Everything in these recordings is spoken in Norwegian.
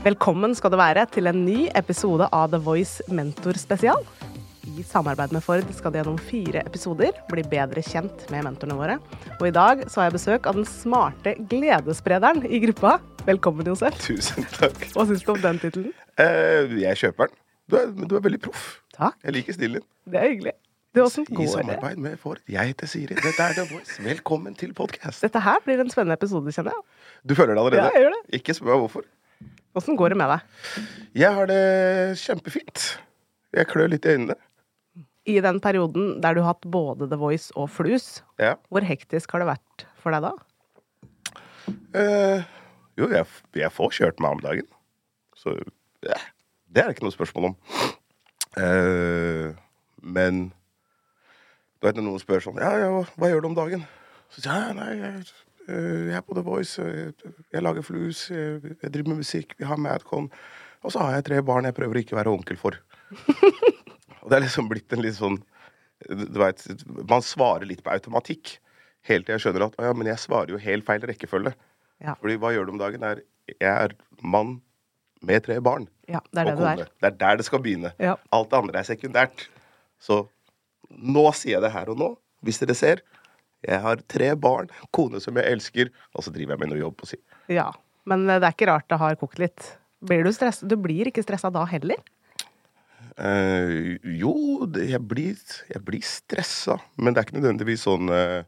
Velkommen skal du være til en ny episode av The Voice Mentor spesial. I samarbeid med Ford skal de gjennom fire episoder bli bedre kjent med mentorene våre. Og i dag så har jeg besøk av den smarte gledessprederen i gruppa. Velkommen, Josef. Tusen takk. Hva syns du om den tittelen? Eh, jeg kjøper den. Du er, du er veldig proff. Takk. Jeg liker stilen din. Det er hyggelig. Det I samarbeid med Ford. Jeg heter Siri. Dette er The Voice. Velkommen til podkast. Dette her blir en spennende episode, kjenner jeg. Du føler det allerede? Ja, jeg gjør det. Ikke spør meg hvorfor. Åssen går det med deg? Jeg har det kjempefint. Jeg klør litt i øynene. I den perioden der du har hatt både The Voice og Flus, Ja. hvor hektisk har det vært for deg da? Uh, jo, jeg, jeg får kjørt meg om dagen. Så ja, det er det ikke noe spørsmål om. Uh, men du vet når noen spør sånn Ja, ja, hva gjør du om dagen? Så sier jeg nei, jeg, jeg er på The Voice, jeg, jeg lager flus, jeg, jeg driver med musikk, vi har Madcon. Og så har jeg tre barn jeg prøver ikke å være onkel for. og det er liksom blitt en litt sånn Du veit, man svarer litt på automatikk. Helt til jeg skjønner at ja, men jeg svarer jo helt feil rekkefølge. Ja. Fordi hva gjør du om dagen? Er, jeg er mann med tre barn. Ja, det er det kone. Det er der det skal begynne. Ja. Alt det andre er sekundært. Så nå sier jeg det her og nå, hvis dere ser. Jeg har tre barn, kone som jeg elsker, og så driver jeg med noe jobb på si. Ja, men det er ikke rart det har kokt litt. Blir du stressa? Du blir ikke stressa da heller? Uh, jo, det, jeg, blir, jeg blir stressa, men det er ikke nødvendigvis sånn uh,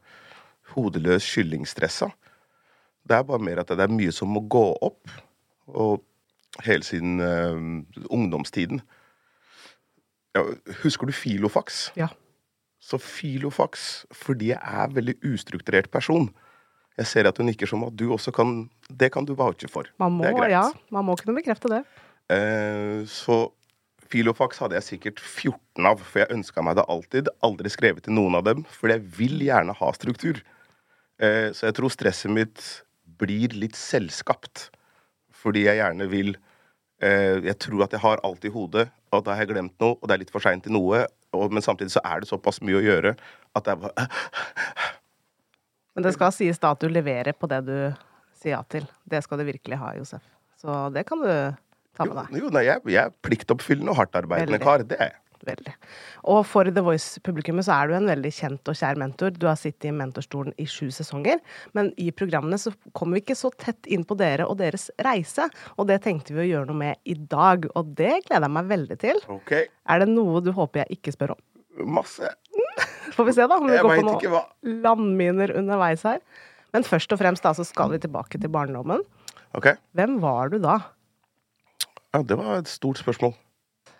hodeløs kyllingstressa. Det er bare mer at det er mye som må gå opp, og hele siden uh, ungdomstiden. Ja, husker du Filofax? Ja. Så Filofax, fordi jeg er veldig ustrukturert person Jeg ser at du nikker som at du også kan Det kan du vouche for. Man må, det er greit. ja, man må kunne bekrefte det. Eh, så Filofax hadde jeg sikkert 14 av, for jeg ønska meg det alltid. Aldri skrevet til noen av dem, for jeg vil gjerne ha struktur. Eh, så jeg tror stresset mitt blir litt selvskapt. Fordi jeg gjerne vil eh, Jeg tror at jeg har alt i hodet, og da har jeg glemt noe, og det er litt for seint til noe. Og, men samtidig så er det såpass mye å gjøre at det er bare Men det skal sies da at du leverer på det du sier ja til. Det skal du virkelig ha, Josef. Så det kan du ta med deg. jo nei, jeg, jeg er pliktoppfyllende og hardtarbeidende kar. Det er jeg. Veldig. Og for The Voice-publikummet så er du en veldig kjent og kjær mentor. Du har sittet i mentorstolen i sju sesonger, men i programmene så kommer vi ikke så tett inn på dere og deres reise. Og det tenkte vi å gjøre noe med i dag, og det gleder jeg meg veldig til. Ok, Er det noe du håper jeg ikke spør om? masse. Får vi se, da. Om vi Jeg går på noen hva. landminer underveis her. Men først og fremst da så skal vi tilbake til barndommen. Ok, Hvem var du da? ja, Det var et stort spørsmål.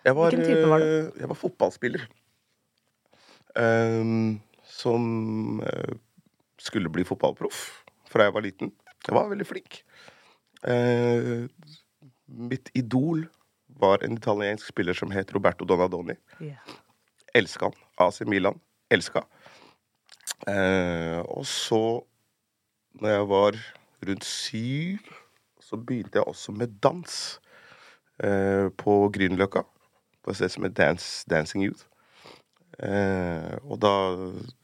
Jeg var, Hvilken type var du? eh, Jeg var fotballspiller. Um, som uh, skulle bli fotballproff fra jeg var liten. Jeg var veldig flink. Uh, mitt idol var en italiensk spiller som het Roberto Donadoni. Yeah. Elska han. AC Milan. Elska. Uh, og så, når jeg var rundt syv, så begynte jeg også med dans eh, på Grünerløkka. På et sted som het Dance, Dancing Youth. Eh, og da,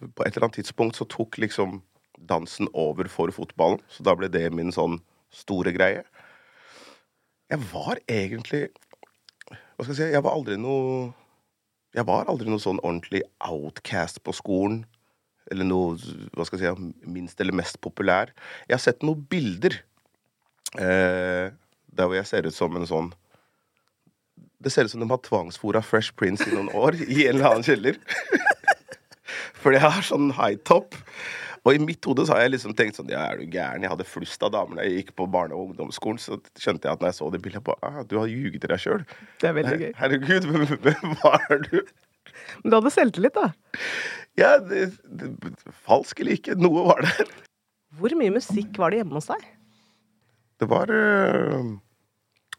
på et eller annet tidspunkt, så tok liksom dansen over for fotballen. Så da ble det min sånn store greie. Jeg var egentlig Hva skal jeg si? Jeg var aldri noe jeg var aldri noe sånn ordentlig outcast på skolen. Eller noe hva skal jeg si, minst eller mest populær. Jeg har sett noen bilder eh, der hvor jeg ser ut som en sånn Det ser ut som de har tvangsfora Fresh Prince i noen år i en eller annen kjeller. Fordi jeg har sånn high top. Og i mitt hode så har jeg liksom tenkt sånn Ja, er du gæren? Jeg hadde flust av damer da jeg gikk på barne- og ungdomsskolen. Så skjønte jeg at når jeg så det bildet, på, ah, du har ljuget til deg sjøl. Det er veldig gøy. Herregud, hvem var du? Men du hadde selvtillit, da. Ja, det, det, falsk eller ikke, noe var der. Hvor mye musikk var det hjemme hos deg? Det var øh,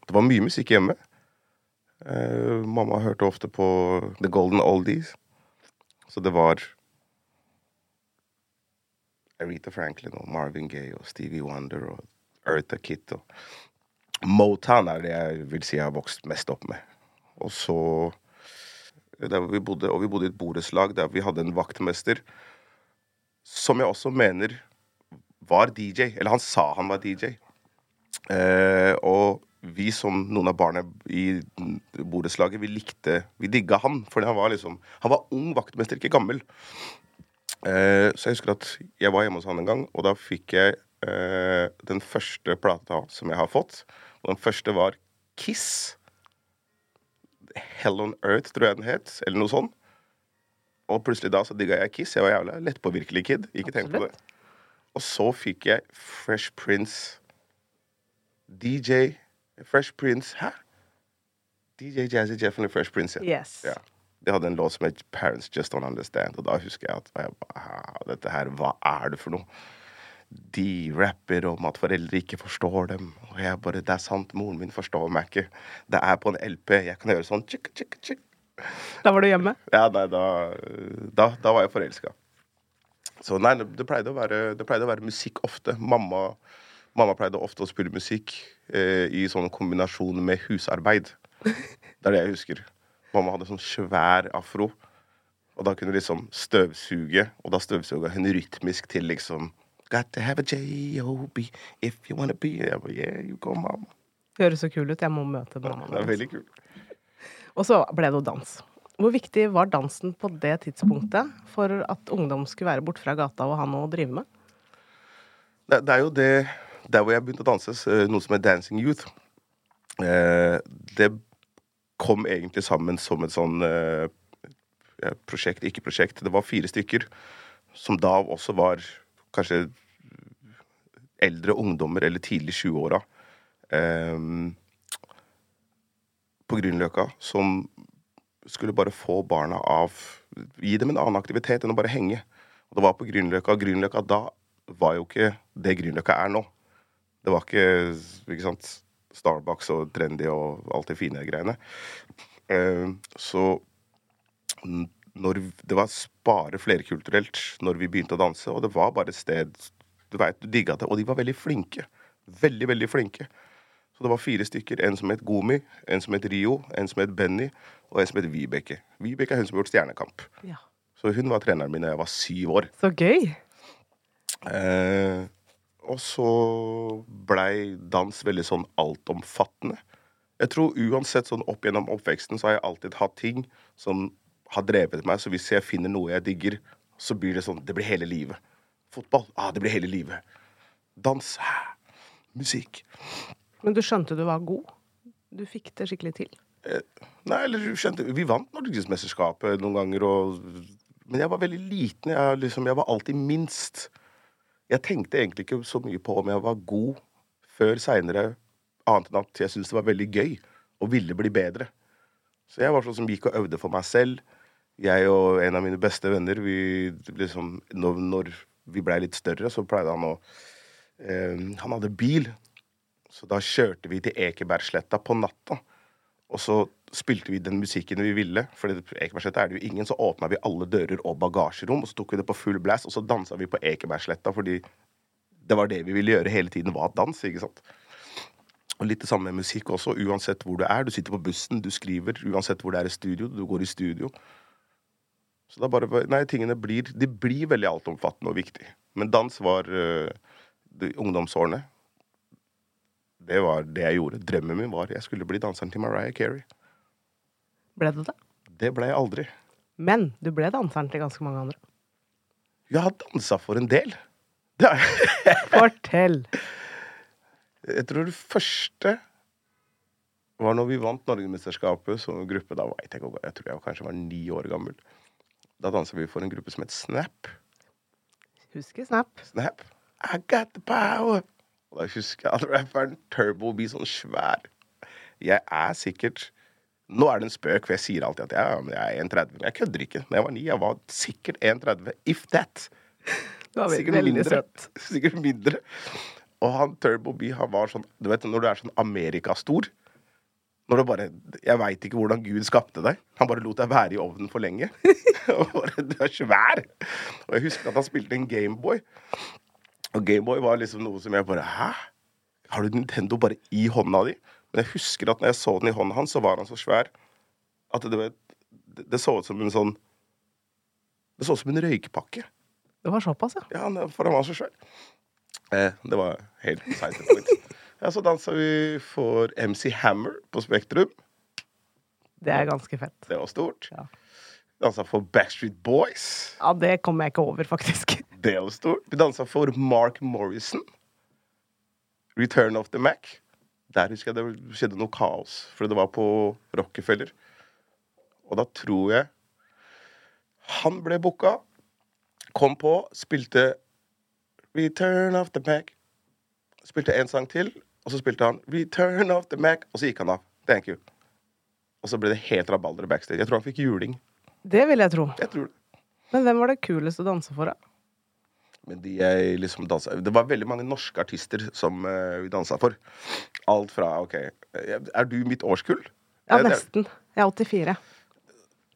Det var mye musikk hjemme. Eh, mamma hørte ofte på The Golden Oldies. Så det var Aretha Franklin og Marvin Gaye og Stevie Wonder og Eartha Kitt og Motown er det jeg vil si jeg har vokst mest opp med. Og så vi bodde, Og vi bodde i et borettslag der vi hadde en vaktmester som jeg også mener var DJ. Eller han sa han var DJ. Eh, og vi som noen av barna i borettslaget, vi likte Vi digga han, for han var liksom Han var ung vaktmester, ikke gammel. Eh, så jeg husker at jeg var hjemme hos han en gang, og da fikk jeg eh, den første plata som jeg har fått. Og den første var Kiss. Hell on Earth, tror jeg den het. Eller noe sånt. Og plutselig da så digga jeg Kiss. Jeg var jævla lettpåvirkelig kid. Ikke tenk på det. Og så fikk jeg Fresh Prince. DJ Fresh Prince Hæ? DJ Jazzy Jeff and Fresh Prince. Ja. Yes. Ja. De hadde en låt som het Parents Just Don't Understand. Og da husker jeg at jeg bare, dette her, hva er det for noe? De rapper om at foreldre ikke forstår dem. Og jeg bare Det er sant, moren min forstår meg ikke. Det er på en LP. Jeg kan gjøre sånn tjikk, tjikk, tjikk. Da var du hjemme? Ja, nei, da, da, da var jeg forelska. Så nei, det pleide, være, det pleide å være musikk ofte. Mamma, mamma pleide ofte å spille musikk eh, i sånn kombinasjon med husarbeid. Det er det jeg husker. Mamma hadde sånn svær afro. Og da kunne hun liksom støvsuge, og da støvsuga hun rytmisk til liksom Got to have a J-O-B if you wanna be Jeg bare, yeah, you go, mamma. Høres så kul ut. Jeg må møte mamma. Det er veldig kul. Og så ble det jo dans. Hvor viktig var dansen på det tidspunktet for at ungdom skulle være borte fra gata og ha noe å drive med? Det, det er jo det Der hvor jeg begynte å danse, noe som er Dancing Youth. Eh, det kom egentlig sammen som et sånn eh, eh, prosjekt, ikke prosjekt. Det var fire stykker som da også var kanskje eldre ungdommer eller tidlig 20-åra. Eh, på Grünerløkka som skulle bare få barna av Gi dem en annen aktivitet enn å bare henge. Og det var på Grünerløkka. Grünerløkka da var jo ikke det Grünerløkka er nå. Det var ikke, ikke sant, Starbucks og trendy og alt det fine greiene. Eh, så når det var bare flerkulturelt når vi begynte å danse, og det var bare et sted Du vet, du digga det. Og de var veldig flinke. Veldig, veldig flinke. Så det var fire stykker. En som het Gomi, en som het Rio, en som het Benny, og en som het Vibeke. Vibeke er hun som har gjort Stjernekamp. Ja. Så hun var treneren min da jeg var syv år. Så gøy! Eh, og så blei dans veldig sånn altomfattende. Jeg tror uansett sånn opp gjennom oppveksten så har jeg alltid hatt ting som har drevet meg. Så hvis jeg finner noe jeg digger, så blir det sånn Det blir hele livet. Fotball. Ah, det blir hele livet. Dans. Musikk. Men du skjønte du var god? Du fikk det skikkelig til? Nei, eller skjønte Vi vant Norgesmesterskapet noen ganger, og Men jeg var veldig liten. Jeg, liksom, jeg var alltid minst. Jeg tenkte egentlig ikke så mye på om jeg var god før seinere, annet enn at jeg syntes det var veldig gøy og ville bli bedre. Så jeg var sånn som gikk og øvde for meg selv. Jeg og en av mine beste venner, vi liksom Når, når vi blei litt større, så pleide han å eh, Han hadde bil. Så da kjørte vi til Ekebergsletta på natta. Og så spilte vi den musikken vi ville. For i Ekebergsletta er det jo ingen. Så åpna vi alle dører og bagasjerom, og så tok vi det på full blast. Og så dansa vi på Ekebergsletta fordi det var det vi ville gjøre hele tiden, var dans. ikke sant? Og litt det samme med musikk også. Uansett hvor du er. Du sitter på bussen, du skriver. Uansett hvor det er i studio. Du går i studio. Så er bare Nei, tingene blir De blir veldig altomfattende og viktig. Men dans var uh, de, ungdomsårene. Det var det jeg gjorde. Drømmen min var jeg skulle bli danseren til Mariah Carey. Ble det det? Det ble jeg aldri. Men du ble danseren til ganske mange andre. Jeg har dansa for en del. Fortell! Jeg tror det første var når vi vant Norgesmesterskapet som gruppe. Da vet jeg ikke, jeg tror jeg kanskje var ni år gammel. Da dansa vi for en gruppe som het Snap. Husker Snap. Snap. I got the power. Og da husker jeg at rapperen Turbo blir sånn svær. Jeg er sikkert Nå er det en spøk, for jeg sier alltid at jeg, jeg er 1,30. Men jeg kødder ikke. Da jeg var ni, jeg var sikkert 1,30. If that. Sikkert mindre. Sikkert mindre. Og han Turbo B, han var sånn Du vet når du er sånn amerikastor Når du bare Jeg veit ikke hvordan Gud skapte deg. Han bare lot deg være i ovnen for lenge. og bare, Du er svær! Og jeg husker at han spilte en Gameboy. Og Gameboy var liksom noe som jeg bare Hæ? Har du Nintendo bare i hånda di? Men jeg husker at når jeg så den i hånda hans, så var han så svær at det, det, det så ut som en sånn Det så ut som en røykpakke. Det var såpass, ja. Ja, for han var så svær. Eh, det var helt side point. Ja, så dansa vi for MC Hammer på Spektrum. Det er ganske fett. Det var stort. Ja. Dansa for Backstreet Boys. Ja, det kommer jeg ikke over, faktisk. Det var stort. Vi dansa for Mark Morrison. Return of the Mac. Der husker jeg det skjedde noe kaos, for det var på Rockefeller. Og da tror jeg han ble booka, kom på, spilte Return of the Mac. Spilte en sang til, og så spilte han Return of the Mac, og så gikk han av. Thank you. Og så ble det helt rabalder backstage. Jeg tror han fikk juling. Det vil jeg tro. Jeg tror det. Men hvem var det kuleste å danse for, da? Men de jeg liksom dansa Det var veldig mange norske artister som uh, vi dansa for. Alt fra OK Er du mitt årskull? Ja, Eh, nesten. Jeg er 84.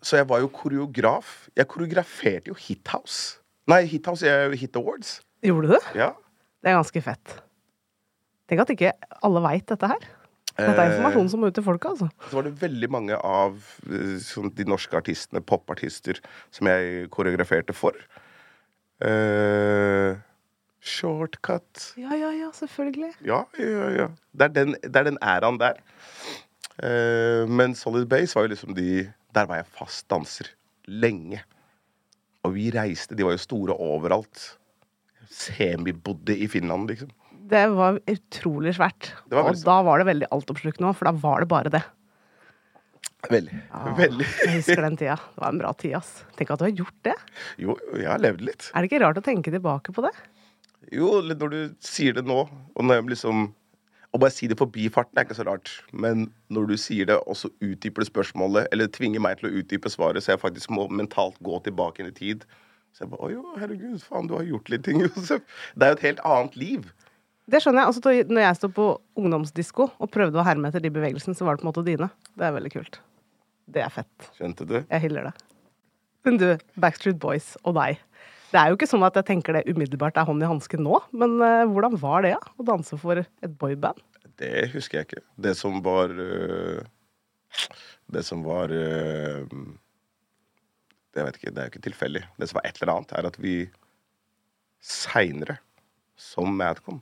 Så jeg var jo koreograf. Jeg koreograferte jo Hit House. Nei, Hit House Hit Awards. Gjorde du? Ja. Det er ganske fett. Tenk at ikke alle veit dette her. Dette er informasjon som må ut til folket, altså. Eh, Så var det veldig mange av eh, sånn, de norske artistene, popartister, som jeg koreograferte for. Eh, shortcut. Ja, ja, ja, selvfølgelig. Ja, ja, ja. Det er den, det er den æraen der. Uh, men Solid Base var jo liksom de Der var jeg fast danser. Lenge. Og vi reiste. De var jo store overalt. Semibodde i Finland, liksom. Det var utrolig svært. Var og da var det veldig altoppslukende òg, for da var det bare det. Veldig. Ja, Veldig. Jeg husker den tida. Det var en bra tid, ass. Tenk at du har gjort det. Jo, jeg har levd litt. Er det ikke rart å tenke tilbake på det? Jo, når du sier det nå, og når jeg liksom Å bare si det forbi farten er ikke så rart, men når du sier det, og så utdyper du spørsmålet, eller tvinger meg til å utdype svaret, så jeg faktisk må mentalt gå tilbake inn i tid Så jeg bare Å jo, herregud, faen, du har gjort litt ting, Josef. Det er jo et helt annet liv. Det skjønner jeg. Altså, når jeg sto på ungdomsdisko og prøvde å herme etter de bevegelsene, så var det på en måte dine. Det er veldig kult. Det er fett. Skjønte du? Jeg hyller det. Men du, Backstreet Boys og deg. Det er jo ikke sånn at jeg tenker det umiddelbart er hånd i hanske nå, men uh, hvordan var det, ja, Å danse for et boyband? Det husker jeg ikke. Det som var uh, Det som var uh, Jeg vet ikke, det er jo ikke tilfeldig. Det som var et eller annet, er at vi seinere, som Madcom,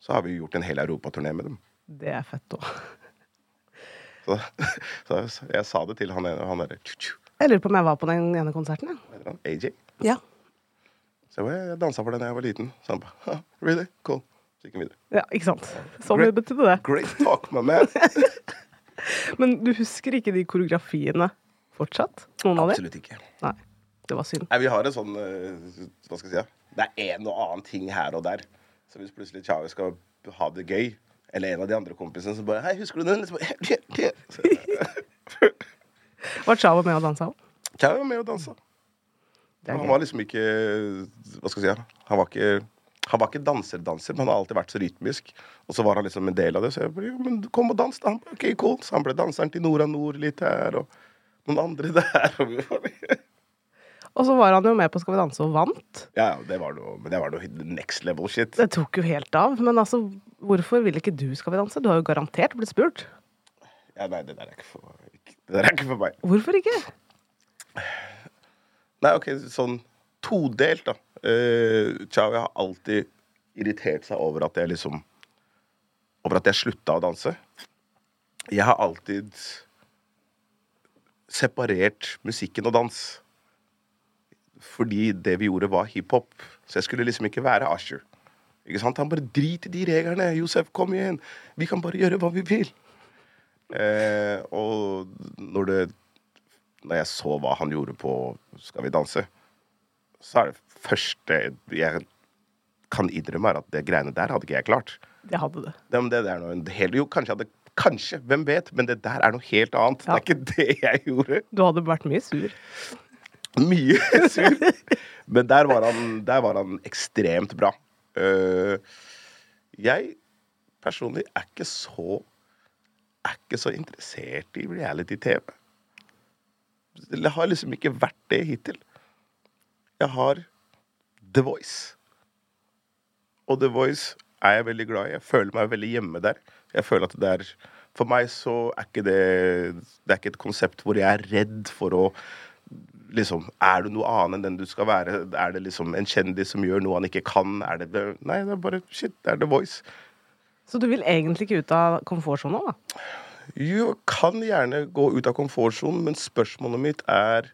så har vi gjort en hel europaturné med dem. Det er fett òg. Så, så jeg sa det til han ene, han der, tju, tju, Jeg lurer på om jeg var på den ene konserten, ja. AJ. ja. Så jeg, jeg dansa for det da jeg var liten. Så han bare «Huh, Really? Cool. Så gikk han videre. Ja, ikke sant. Sånn Great. betydde det. Great talk, my man. Men du husker ikke de koreografiene fortsatt? Noen av dem? Absolutt ikke. Nei. Det var synd. Nei, vi har en sånn eh, Hva skal jeg si? Det er en og annen ting her og der. Så hvis plutselig Chau skal ha det gøy, eller en av de andre kompisene som bare Hei, husker du den? Så bare, «Ja, ja, ja». Så, Var Chavo med og dansa òg? Chavi var med og dansa. Han var liksom ikke Hva skal jeg si? Han var ikke han var ikke danser-danser, men han har alltid vært så rytmisk. Og så var han liksom en del av det. Så jeg bare, men kom og dans, da. Han cool. Så han ble danseren til Nora Nord litt her, og noen andre der. Og så var han jo med på Skal vi danse og vant. ja, det var noe, men det var noe next level shit. Det tok jo helt av. Men altså, hvorfor vil ikke du Skal vi danse? Du har jo garantert blitt spurt. Ja, nei, det der er ikke for, det der er ikke for meg. Hvorfor ikke? Nei, ok, sånn todelt, da. Uh, jeg har alltid irritert seg over at jeg liksom Over at jeg slutta å danse. Jeg har alltid separert musikken og dans. Fordi det vi gjorde, var hiphop. Så jeg skulle liksom ikke være Usher. Ikke sant? Han bare driter i de reglene. Josef, kom igjen. Vi kan bare gjøre hva vi vil. Eh, og når det Når jeg så hva han gjorde på Skal vi danse, så er det første jeg kan innrømme, er at det greiene der hadde ikke jeg klart. Det hadde du. Det, det, det er noe hel, jo, kanskje hadde Kanskje, hvem vet? Men det der er noe helt annet. Ja. Det er ikke det jeg gjorde. Du hadde vært mye sur. Mye sur. Men der var han, der var han ekstremt bra. Uh, jeg personlig er ikke så Er ikke så interessert i reality-TV. Det har liksom ikke vært det hittil. Jeg har The Voice. Og The Voice er jeg veldig glad i. Jeg føler meg veldig hjemme der. Jeg føler at det er For meg så er ikke det Det er ikke et konsept hvor jeg er redd for å liksom Er du noe annet enn den du skal være? Er det liksom en kjendis som gjør noe han ikke kan? Er det? Nei, det er bare shit. Det er The Voice. Så du vil egentlig ikke ut av komfortsona, da? Jo, kan gjerne gå ut av komfortsonen, men spørsmålet mitt er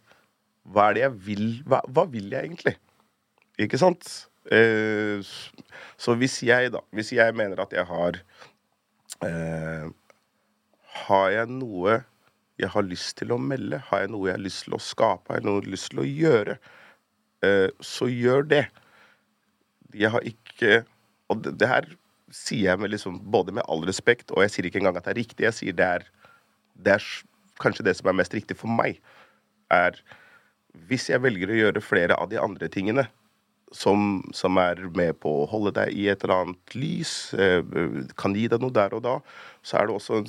hva er det jeg vil? Hva, hva vil jeg egentlig? Ikke sant? Eh, så hvis jeg, da Hvis jeg mener at jeg har eh, Har jeg noe jeg har lyst til å melde? Har jeg noe jeg har lyst til å skape? Har jeg noe jeg har lyst til å gjøre? Eh, så gjør det. Jeg har ikke Og det, det her sier jeg med liksom, både med all respekt, og jeg sier ikke engang at det er riktig. Jeg sier det er, det er kanskje det som er mest riktig for meg, er hvis jeg velger å gjøre flere av de andre tingene som, som, er med på å holde deg i et eller annet lys, eh, kan gi deg noe der og da, så er det også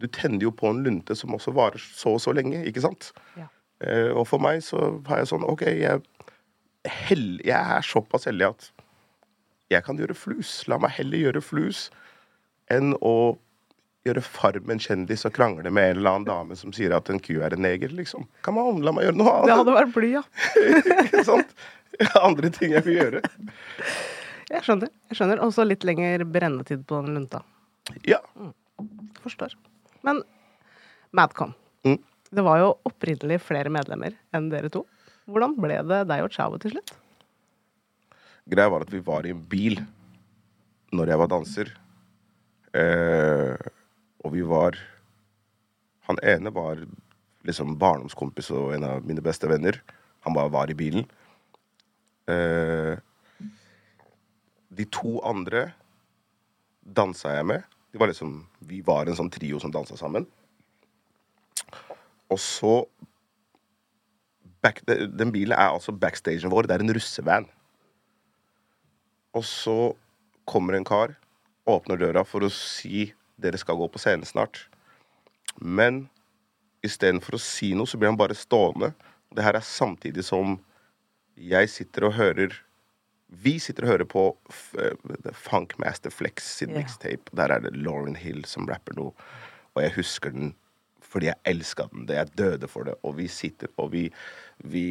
Du tenner jo på en lunte som også varer så og så lenge, ikke sant? Ja. Eh, og for meg så har jeg sånn OK, jeg, hell, jeg er såpass heldig at jeg kan gjøre flus. La meg heller gjøre flus enn å gjøre Farmen kjendis og krangle med en eller annen dame som sier at en ku er en neger, liksom. Kan man la meg gjøre noe annet. Det hadde vært bly, ja. Ikke sant? Andre ting jeg vil gjøre. Jeg skjønner. jeg skjønner. Også litt lengre brennetid på den lunta. Ja. Mm. Forstår. Men Madcon. Mm. Det var jo opprinnelig flere medlemmer enn dere to. Hvordan ble det deg og Chavo til slutt? Greia var at vi var i en bil når jeg var danser. Eh, og vi var Han ene var liksom barndomskompis og en av mine beste venner. Han bare var i bilen. Eh, de to andre dansa jeg med. Var liksom, vi var en sånn trio som dansa sammen. Og så back, Den bilen er altså backstagen vår. Det er en russevan. Og så kommer en kar, åpner døra for å si dere skal gå på scenen snart. Men istedenfor å si noe, så blir han bare stående. Det her er samtidig som jeg sitter og hører Vi sitter og hører på uh, Funkmaster Flex sin yeah. mixtape. Der er det Lauren Hill som rapper noe. Og jeg husker den fordi jeg elska den. Jeg døde for det. Og vi sitter og vi, vi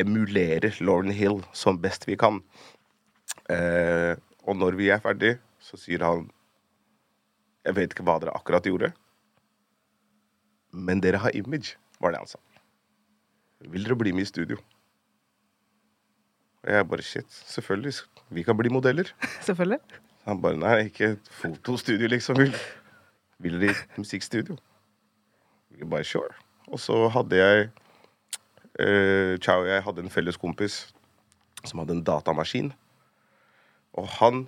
emulerer Lauren Hill som best vi kan. Eh, og når vi er ferdig, så sier han Jeg vet ikke hva dere akkurat gjorde, men dere har image, var det han sa. Vil dere bli med i studio? Og jeg bare shit, selvfølgelig. Vi kan bli modeller. Selvfølgelig. Han bare nei, ikke fotostudio, liksom. Vil, vil dere i musikkstudio? Vi bare sure. Og så hadde jeg uh, Chow og jeg hadde en felles kompis som hadde en datamaskin. Og han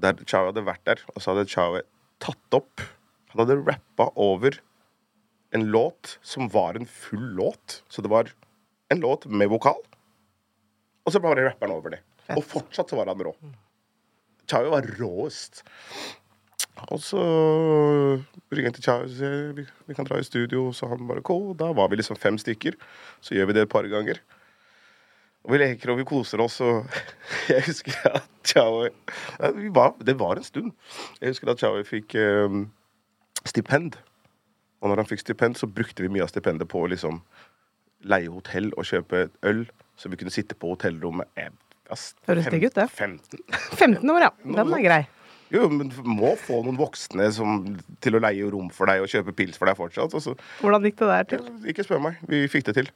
der Chao hadde vært der, og så hadde Chao tatt opp Han hadde rappa over en låt som var en full låt. Så det var en låt med vokal, og så bare rapper han over det. Og fortsatt så var han rå. Chayo var råest. Og så ringer jeg til Chayo og sier vi, vi kan dra i studio. Så han bare cool. Da var vi liksom fem stykker. Så gjør vi det et par ganger. Og vi leker og vi koser oss, og jeg husker at Chaui Det var en stund. Jeg husker at Chaui fikk um, stipend. Og når han fikk stipend, så brukte vi mye av stipendet på å liksom leie hotell og kjøpe øl, så vi kunne sitte på hotellrommet eh, Høres digg ut, det. 15. 15 år, ja. Den er grei. Jo, men du må få noen voksne som, til å leie rom for deg og kjøpe pils for deg fortsatt. Hvordan gikk det der til? Ikke spør meg. Vi fikk det til.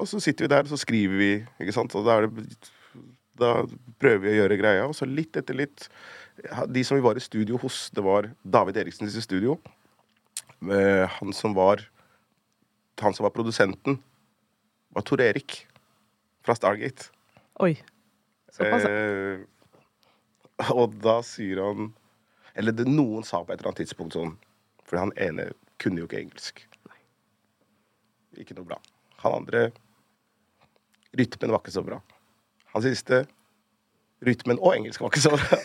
Og så sitter vi der, og så skriver vi, ikke sant. Og da, det, da prøver vi å gjøre greia. Og så litt etter litt De som vi var i studio hos, det var David Eriksen i studio. Han som var Han som var produsenten, var Tor Erik fra Stargate. Oi. Såpass. Eh, og da sier han Eller det, noen sa på et eller annet tidspunkt sånn For han ene kunne jo ikke engelsk. Ikke noe bra. Han andre Rytmen var ikke så bra. Han siste Rytmen og engelsk var ikke så bra.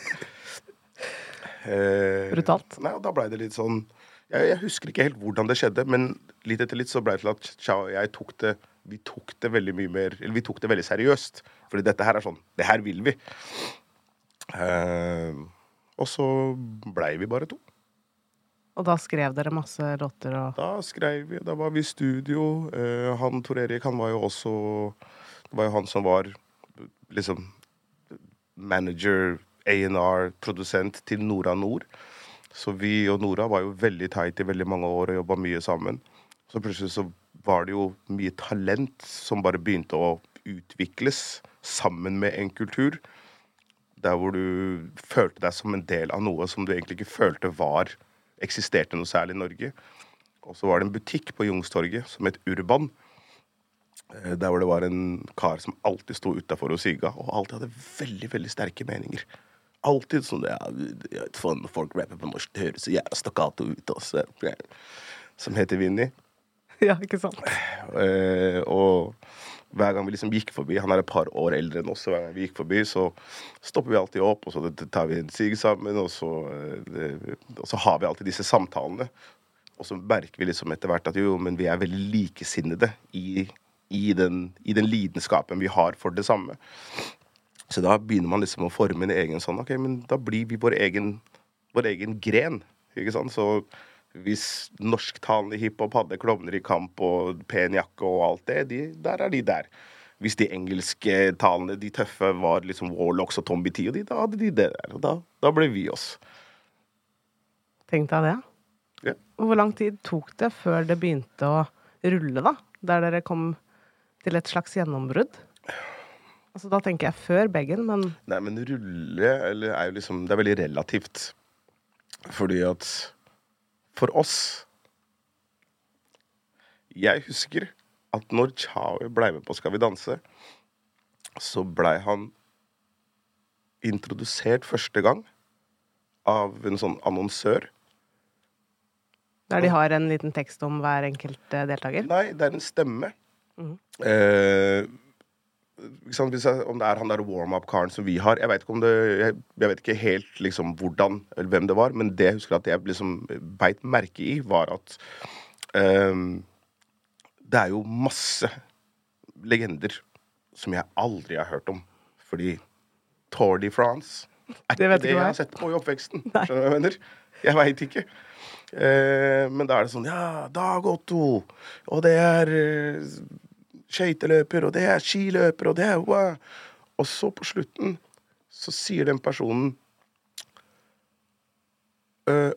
eh, Brutalt. Nei, og da blei det litt sånn jeg, jeg, husker ikke helt hvordan det skjedde, men litt etter litt så blei det til at Chao og jeg tok det vi tok det veldig mye mer Eller vi tok det veldig seriøst. Fordi dette her er sånn Det her vil vi. Eh, og så blei vi bare to. Og da skrev dere masse låter og Da skrev vi, da var vi i studio. Eh, han Tor Erik, han var jo også Det var jo han som var liksom manager A&R-produsent til Nora Nord. Så vi og Nora var jo veldig tight i veldig mange år og jobba mye sammen. Så plutselig så var det jo mye talent som bare begynte å utvikles sammen med en kultur. Der hvor du følte deg som en del av noe som du egentlig ikke følte var eksisterte noe særlig i Norge. Og så var det en butikk på Jungstorget som het Urban. Eh, Der hvor det var en kar som alltid sto utafor og sigga, og alltid hadde veldig veldig sterke meninger. Alltid sånn ja, Når folk rapper på norsk, det høres så jævla stakkato ut. Også. Som heter Vinni. Ja, ikke sant? Eh, og hver gang vi liksom gikk forbi Han er et par år eldre enn oss, så hver gang vi gikk forbi, så stopper vi alltid opp, og så tar vi en sig sammen, og så, eh, det, og så har vi alltid disse samtalene. Og så merker vi liksom etter hvert at jo, men vi er veldig likesinnede i, i, den, i den lidenskapen vi har for det samme. Så da begynner man liksom å forme en egen sånn Ok, men da blir vi vår egen, vår egen gren. Ikke sant? Så hvis norsktalende hiphop hadde klovner i kamp og pen jakke og alt det, de, der er de der. Hvis de engelske talene, de tøffe, var liksom Warlocks og Tommy T, og de, da hadde de det der. Og da, da ble vi oss. Tenk deg det. Ja. Hvor lang tid tok det før det begynte å rulle, da? Der dere kom til et slags gjennombrudd? Altså, da tenker jeg før begge, men Nei, men rulle eller, er jo liksom Det er veldig relativt. Fordi at for oss Jeg husker at når Chawi blei med på Skal vi danse, så blei han introdusert første gang av en sånn annonsør. der de har en liten tekst om hver enkelt eh, deltaker? Nei, det er en stemme. Mhm. eh, jeg, om det er han der warm-up-karen som vi har Jeg vet ikke om det jeg, jeg vet ikke helt liksom hvordan eller hvem det var, men det jeg husker at jeg liksom beit merke i, var at eh, det er jo masse legender som jeg aldri har hørt om. Fordi Tour de France er Det ikke det jeg har sett på i oppveksten. Skjønner du hva jeg mener? Jeg veit ikke. Eh, men da er det sånn Ja, Dag Otto, og det er eh, skøyteløper, og det er skiløper, og det er wow. Og så på slutten så sier den personen «Øh,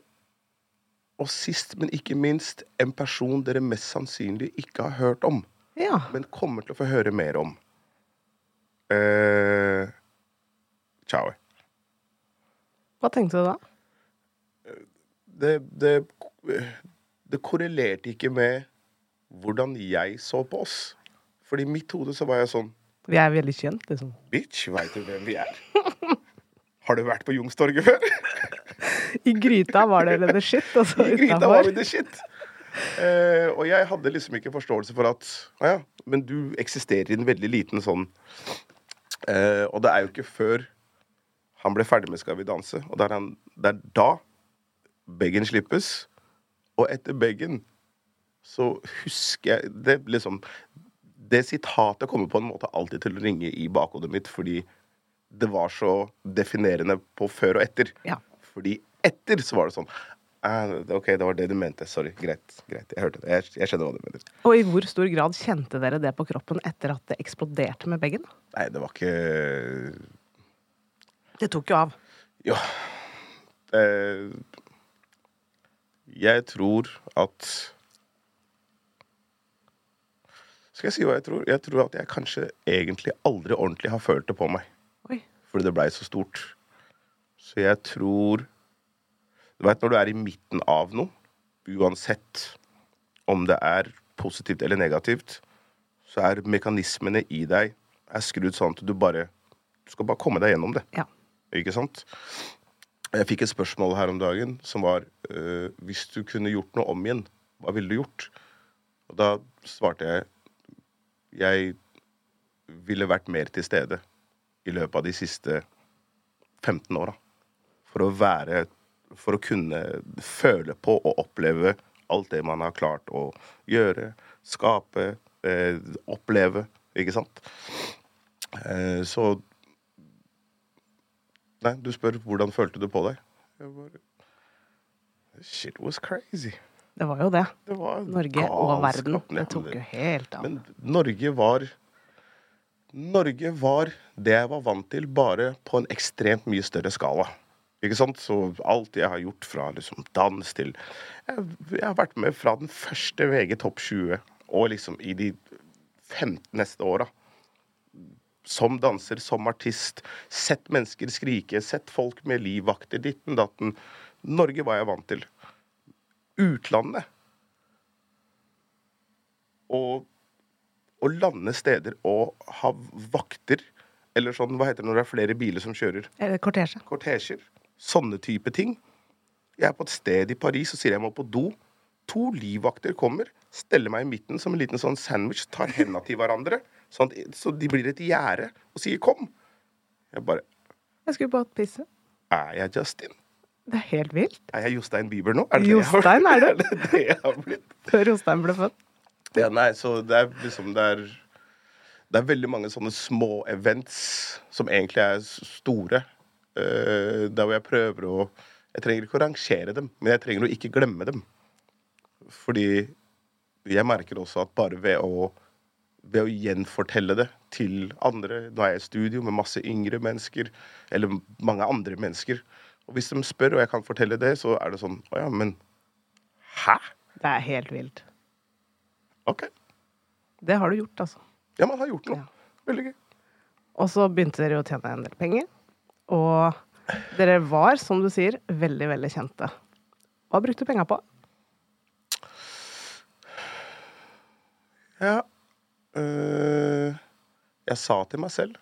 Og sist, men ikke minst, en person dere mest sannsynlig ikke har hørt om, Ja. men kommer til å få høre mer om. Uh, Ciao. Hva tenkte du da? Det, det, det korrelerte ikke med hvordan jeg så på oss. Fordi i mitt hode så var jeg sånn Vi er veldig kjent, liksom. Bitch, veit du hvem vi er? Har du vært på Youngstorget før? I gryta var det the shit, Altså, I gryta var vi the shit. Uh, og jeg hadde liksom ikke forståelse for at Å ja, men du eksisterer i en veldig liten sånn uh, Og det er jo ikke før han ble ferdig med Skal vi danse, og det er, han, det er da Beggen slippes. Og etter Beggen så husker jeg det liksom Det sitatet kommer på en måte alltid til å ringe i bakhodet mitt fordi det var så definerende på før og etter. Ja. Fordi etter så var det sånn ah, OK, det var det du mente. Sorry. Greit. greit, Jeg hørte det. Jeg, jeg skjønner hva du mener. Og i hvor stor grad kjente dere det på kroppen etter at det eksploderte med Beggen? Nei, det var ikke Det tok jo av. Ja. Eh, jeg tror at Skal jeg si hva jeg tror? Jeg tror at jeg kanskje egentlig aldri ordentlig har følt det på meg. Oi. Fordi det blei så stort. Så jeg tror Du veit når du er i midten av noe, uansett om det er positivt eller negativt, så er mekanismene i deg er skrudd sånn at du bare Du skal bare komme deg gjennom det. Ja. Ikke sant? Jeg fikk et spørsmål her om dagen som var øh, Hvis du kunne gjort noe om igjen, hva ville du gjort? Og da svarte jeg jeg ville vært mer til stede i løpet av de siste 15 åra. For å være For å kunne føle på og oppleve alt det man har klart å gjøre, skape, eh, oppleve. Ikke sant? Eh, så Nei, du spør hvordan følte du på deg? Jeg bare Shit was crazy. Det var jo det. Det var Norge og verden. Det tok jo helt av. Men Norge var Norge var det jeg var vant til, bare på en ekstremt mye større skala. Ikke sant? Så alt jeg har gjort fra liksom dans til Jeg, jeg har vært med fra den første VG Topp 20 og liksom i de 15 neste åra. Som danser, som artist. Sett mennesker skrike, sett folk med livvakter, ditten datten. Norge var jeg vant til. Utlandet å, å lande steder og ha vakter, eller sånn, hva heter det når det er flere biler som kjører? Kortesje. Kortesjer. Sånne type ting. Jeg er på et sted i Paris og sier jeg må på do. To livvakter kommer, steller meg i midten som en liten sånn sandwich, tar hendene til hverandre, sånn at, så de blir et gjerde, og sier 'kom'. Jeg bare Jeg skulle bare pisse. Er jeg Justin? Det er helt vilt. Er jeg Jostein Bieber nå? Er det det Jostein er du. Det det jeg har blitt? Før Jostein ble født. Ja, nei, så det er liksom det er, det er veldig mange sånne små events som egentlig er store. Uh, der hvor jeg prøver å Jeg trenger ikke å rangere dem, men jeg trenger å ikke glemme dem. Fordi jeg merker også at bare ved å ved å gjenfortelle det til andre Nå er jeg i studio med masse yngre mennesker, eller mange andre mennesker. Og hvis de spør, og jeg kan fortelle det, så er det sånn Å ja, men Hæ? Det er helt vilt. OK. Det har du gjort, altså. Ja, man har gjort noe. Ja. Veldig gøy. Og så begynte dere å tjene en del penger. Og dere var, som du sier, veldig, veldig kjente. Hva brukte du penga på? Ja øh, Jeg sa til meg selv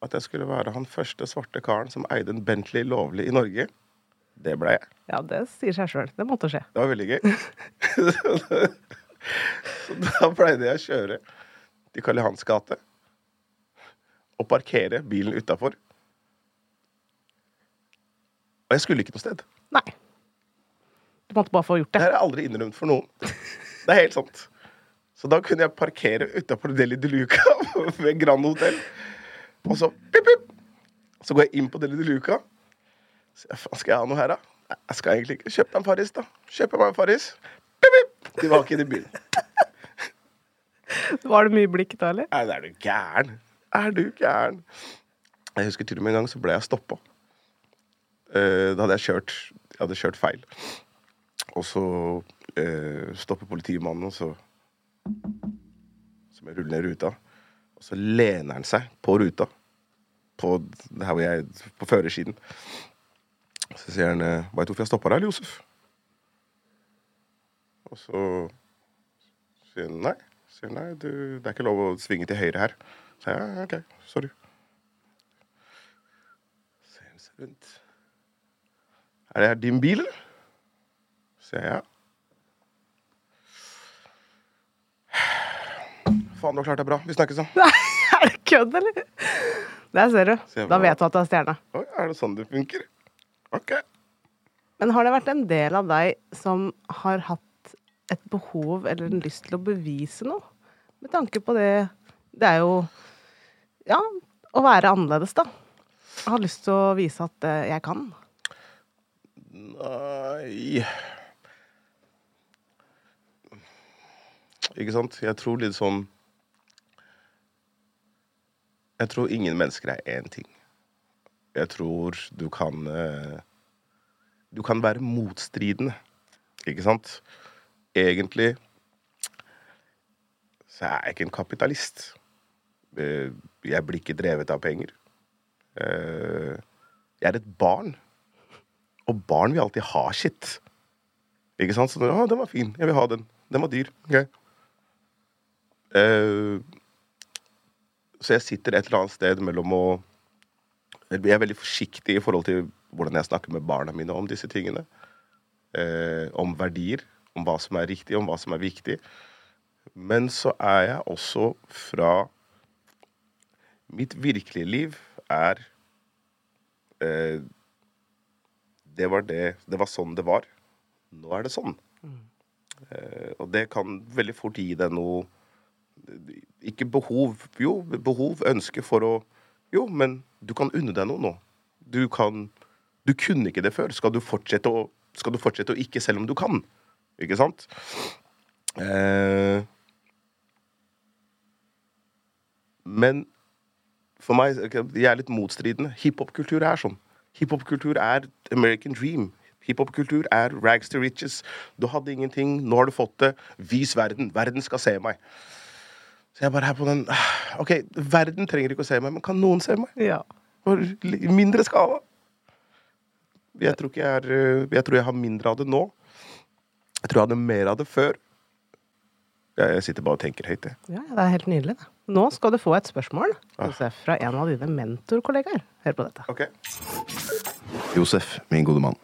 at jeg skulle være han første svarte karen som eide en Bentley lovlig i Norge. Det ble jeg. Ja, det sier seg sjøl. Det måtte skje. Det var veldig gøy. Så da pleide jeg å kjøre til Karl Johans gate og parkere bilen utafor. Og jeg skulle ikke noe sted. Nei. Du måtte bare få gjort Det det. har jeg aldri innrømt for noen. Det er helt sant. Så da kunne jeg parkere utafor Deli de Luca ved Grand Hotel. Og så pip, pip. Så går jeg inn på Deli de Luca. Så jeg, skal jeg ha noe her, da? Nei, Jeg skal egentlig ikke. Kjøp deg en Farris, da. Kjøp meg en Farris. Pip, pip. De var ikke inne i bilen. Var det mye blikk da, eller? Nei, er du gæren? Er du gæren? Jeg husker til og med en gang så ble jeg stoppa. da hadde jeg kjørt Jeg hadde kjørt feil. Og så uh, stopper politimannen, og så Som jeg ruller ned ruta. Og så lener han seg på ruta. På, her hvor jeg, på førersiden. Så sier han eh, 'Veit du hvorfor jeg stoppa deg, Josef?' Og så sier han nei. Sier nei, du, det er ikke lov å svinge til høyre her. Så jeg, ja, OK, sorry. Ser han seg rundt. Er det din bil, eller? Sier jeg ja. Faen, du har klart deg bra. Vi snakkes, da. Nei, er det kødd, eller? Der ser du. Da vet du at du er stjerne. Oi, er det sånn det funker? OK. Men har det vært en del av deg som har hatt et behov eller en lyst til å bevise noe? Med tanke på det Det er jo Ja, å være annerledes, da. Jeg har lyst til å vise at eh, jeg kan. Nei Ikke sant? Jeg tror litt sånn Jeg tror ingen mennesker er én ting. Jeg tror du kan eh, Du kan være motstridende, ikke sant? Egentlig så er jeg ikke en kapitalist. Eh, Jeg blir ikke drevet av penger. Eh, Jeg er et barn. Og barn vil alltid ha shit. Ikke sant? Så, å, den var fin. Jeg vil ha den. Den var dyr. Ok. Så jeg sitter et eller annet sted mellom å Jeg er veldig forsiktig i forhold til hvordan jeg snakker med barna mine om disse tingene. Eh, om verdier, om hva som er riktig, om hva som er viktig. Men så er jeg også fra Mitt virkelige liv er eh, det var det Det var sånn det var. Nå er det sånn. Eh, og det kan veldig fort gi deg noe Ikke behov Jo, behov, ønske for å Jo, men du kan unne deg noe nå. Du kan Du kunne ikke det før. Skal du fortsette å, skal du fortsette å ikke, selv om du kan? Ikke sant? Eh, Men for meg Jeg er litt motstridende. Hiphop-kultur er sånn. Hiphop-kultur er American dream. Hiphop-kultur er rags to riches. Du hadde ingenting, nå har du fått det. Vis verden. Verden skal se meg. Så jeg bare er på den OK, verden trenger ikke å se meg, men kan noen se meg? Ja. For mindre skala. Jeg tror ikke jeg er øh, Jeg tror jeg har mindre av det nå. Jeg tror jeg hadde mer av det før. Jeg jeg sitter bare og tenker høyt, jeg. ja, det er helt nydelig. Da. Nå skal du få et spørsmål Josef, fra en av dine mentorkollegaer. Hør på dette. Okay. Josef, min gode mann.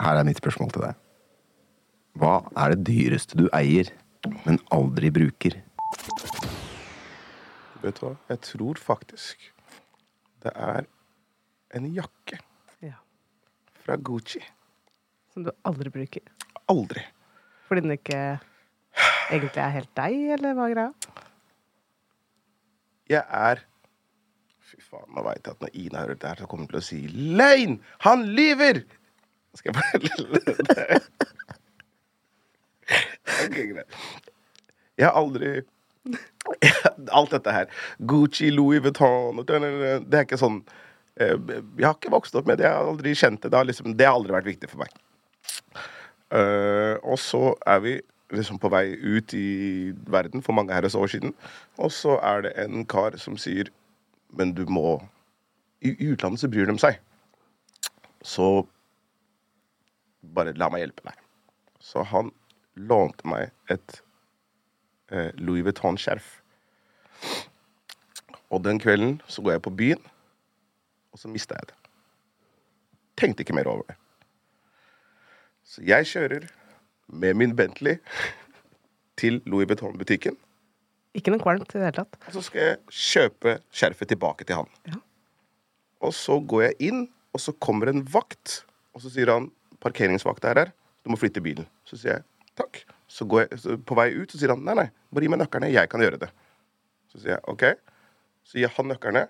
Her er mitt spørsmål til deg. Hva er det dyreste du eier, men aldri bruker? Vet du hva? Jeg tror faktisk det er en jakke Ja. fra Gucci. Som du aldri bruker. Aldri. Fordi den ikke egentlig er helt deg, eller hva er greia? Jeg er Fy faen, nå veit jeg at når Ina hører det her, så kommer hun til å si 'Løgn! Han lyver!' Skal jeg bare det? Okay, greit. Jeg har aldri Alt dette her. Gucci, Louis Vuitton Det er ikke sånn eh, Jeg har ikke vokst opp med det. Jeg har aldri kjent det. Det har, liksom, det har aldri vært viktig for meg. Eh, og så er vi liksom på vei ut i verden for mange herres år siden. Og så er det en kar som sier Men du må I utlandet så bryr de seg. Så bare la meg hjelpe deg. Så han lånte meg et Louis Vuitton-skjerf. Og den kvelden så går jeg på byen, og så mista jeg det. Tenkte ikke mer over det. Så jeg kjører med min Bentley til Louis Vuitton-butikken. Ikke noe kvalmt i det hele tatt. Og så skal jeg kjøpe skjerfet tilbake til han. Ja. Og så går jeg inn, og så kommer en vakt, og så sier han parkeringsvakta er her, du må flytte bilen. Så sier jeg takk. Så går jeg så på vei ut, så sier han nei, nei, bare gi meg nøklene, jeg kan gjøre det. Så sier jeg OK. Så gir han nøklene,